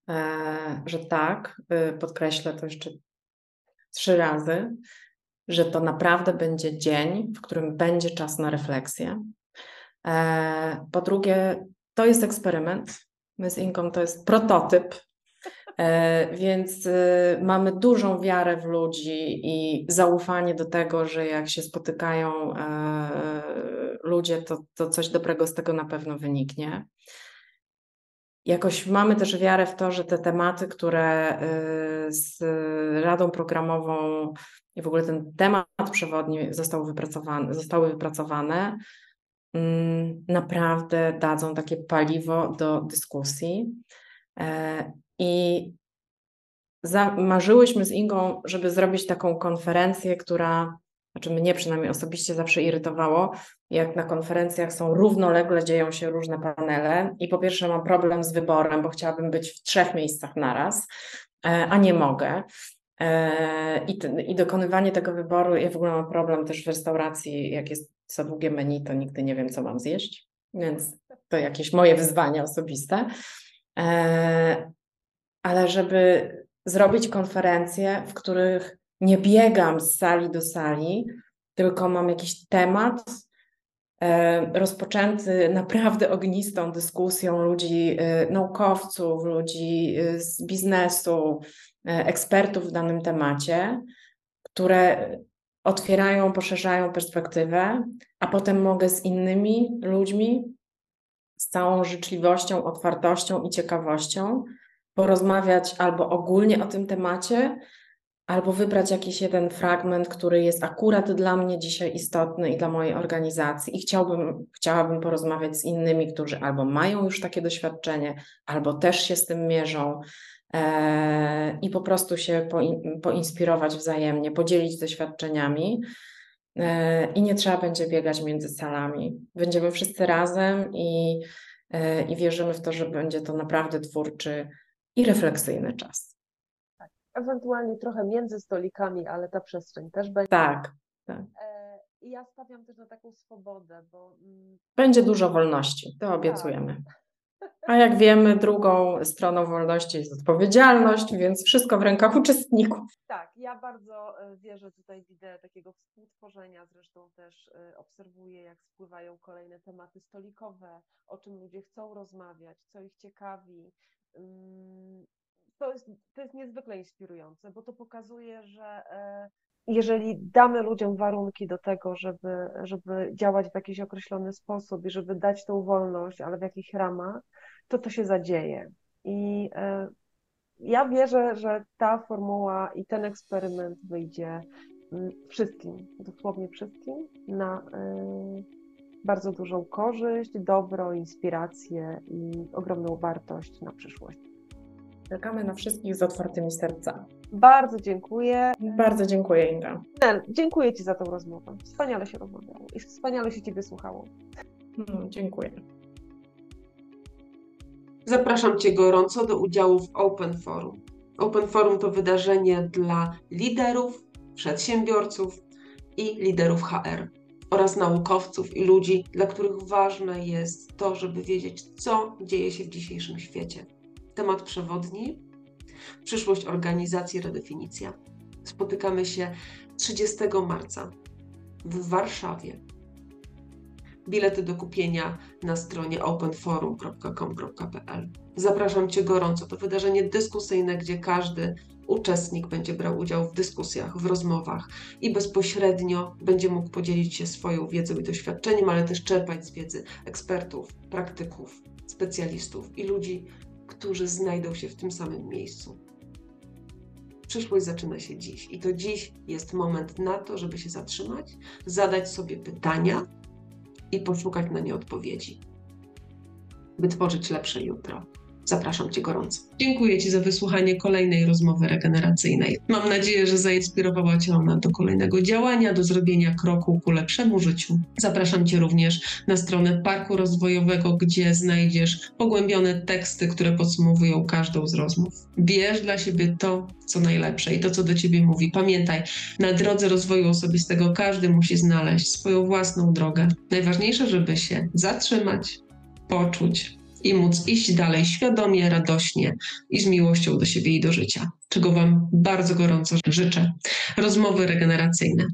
e, że tak, podkreślę to jeszcze trzy razy, że to naprawdę będzie dzień, w którym będzie czas na refleksję. E, po drugie, to jest eksperyment. My z Inką to jest prototyp, więc y, mamy dużą wiarę w ludzi i zaufanie do tego, że jak się spotykają e, ludzie, to, to coś dobrego z tego na pewno wyniknie jakoś mamy też wiarę w to, że te tematy, które z Radą Programową i w ogóle ten temat przewodni został wypracowany, zostały wypracowane, mm, naprawdę dadzą takie paliwo do dyskusji. E, I marzyłyśmy z Ingą, żeby zrobić taką konferencję, która znaczy mnie przynajmniej osobiście zawsze irytowało, jak na konferencjach są równolegle, dzieją się różne panele i po pierwsze mam problem z wyborem, bo chciałabym być w trzech miejscach naraz, e, a nie mogę. E, I, I dokonywanie tego wyboru, ja w ogóle mam problem też w restauracji, jak jest za długie menu, to nigdy nie wiem, co mam zjeść, więc to jakieś moje wyzwania osobiste. Ale żeby zrobić konferencje, w których nie biegam z sali do sali, tylko mam jakiś temat e, rozpoczęty naprawdę ognistą dyskusją ludzi, e, naukowców, ludzi e, z biznesu, ekspertów w danym temacie, które otwierają, poszerzają perspektywę, a potem mogę z innymi ludźmi, z całą życzliwością, otwartością i ciekawością porozmawiać albo ogólnie o tym temacie, albo wybrać jakiś jeden fragment, który jest akurat dla mnie dzisiaj istotny i dla mojej organizacji i chciałbym, chciałabym porozmawiać z innymi, którzy albo mają już takie doświadczenie, albo też się z tym mierzą e, i po prostu się po, poinspirować wzajemnie, podzielić doświadczeniami. E, I nie trzeba będzie biegać między salami. Będziemy wszyscy razem i, e, i wierzymy w to, że będzie to naprawdę twórczy i refleksyjny czas ewentualnie trochę między stolikami, ale ta przestrzeń też będzie. Tak, tak. E, I ja stawiam też na taką swobodę, bo. Mm, będzie dużo wolności, to tak. obiecujemy. A jak wiemy, drugą stroną wolności jest odpowiedzialność, więc wszystko w rękach uczestników. Tak, ja bardzo e, wierzę tutaj w ideę takiego współtworzenia. Zresztą też e, obserwuję, jak spływają kolejne tematy stolikowe, o czym ludzie chcą rozmawiać, co ich ciekawi. To jest, to jest niezwykle inspirujące, bo to pokazuje, że e, jeżeli damy ludziom warunki do tego, żeby, żeby działać w jakiś określony sposób i żeby dać tą wolność, ale w jakichś ramach, to to się zadzieje. I e, ja wierzę, że ta formuła i ten eksperyment wyjdzie mm, wszystkim, dosłownie wszystkim, na e, bardzo dużą korzyść, dobro, inspirację i ogromną wartość na przyszłość. Czekamy na wszystkich z otwartymi sercami. Bardzo dziękuję. Bardzo dziękuję, Inga. dziękuję Ci za tą rozmowę. Wspaniale się rozmawiało i wspaniale się Ciebie słuchało. No, dziękuję. Zapraszam Cię gorąco do udziału w Open Forum. Open Forum to wydarzenie dla liderów, przedsiębiorców i liderów HR oraz naukowców i ludzi, dla których ważne jest to, żeby wiedzieć, co dzieje się w dzisiejszym świecie. Temat przewodni: przyszłość organizacji, redefinicja. Spotykamy się 30 marca w Warszawie. Bilety do kupienia na stronie openforum.com.pl. Zapraszam Cię gorąco. To wydarzenie dyskusyjne, gdzie każdy uczestnik będzie brał udział w dyskusjach, w rozmowach i bezpośrednio będzie mógł podzielić się swoją wiedzą i doświadczeniem, ale też czerpać z wiedzy ekspertów, praktyków, specjalistów i ludzi, którzy znajdą się w tym samym miejscu. Przyszłość zaczyna się dziś i to dziś jest moment na to, żeby się zatrzymać, zadać sobie pytania i poszukać na nie odpowiedzi, by tworzyć lepsze jutro. Zapraszam Cię gorąco. Dziękuję Ci za wysłuchanie kolejnej rozmowy regeneracyjnej. Mam nadzieję, że zainspirowała Cię ona do kolejnego działania, do zrobienia kroku ku lepszemu życiu. Zapraszam Cię również na stronę Parku Rozwojowego, gdzie znajdziesz pogłębione teksty, które podsumowują każdą z rozmów. Bierz dla siebie to, co najlepsze i to, co do Ciebie mówi. Pamiętaj, na drodze rozwoju osobistego każdy musi znaleźć swoją własną drogę. Najważniejsze, żeby się zatrzymać, poczuć, i móc iść dalej świadomie, radośnie i z miłością do siebie i do życia, czego Wam bardzo gorąco życzę. Rozmowy regeneracyjne.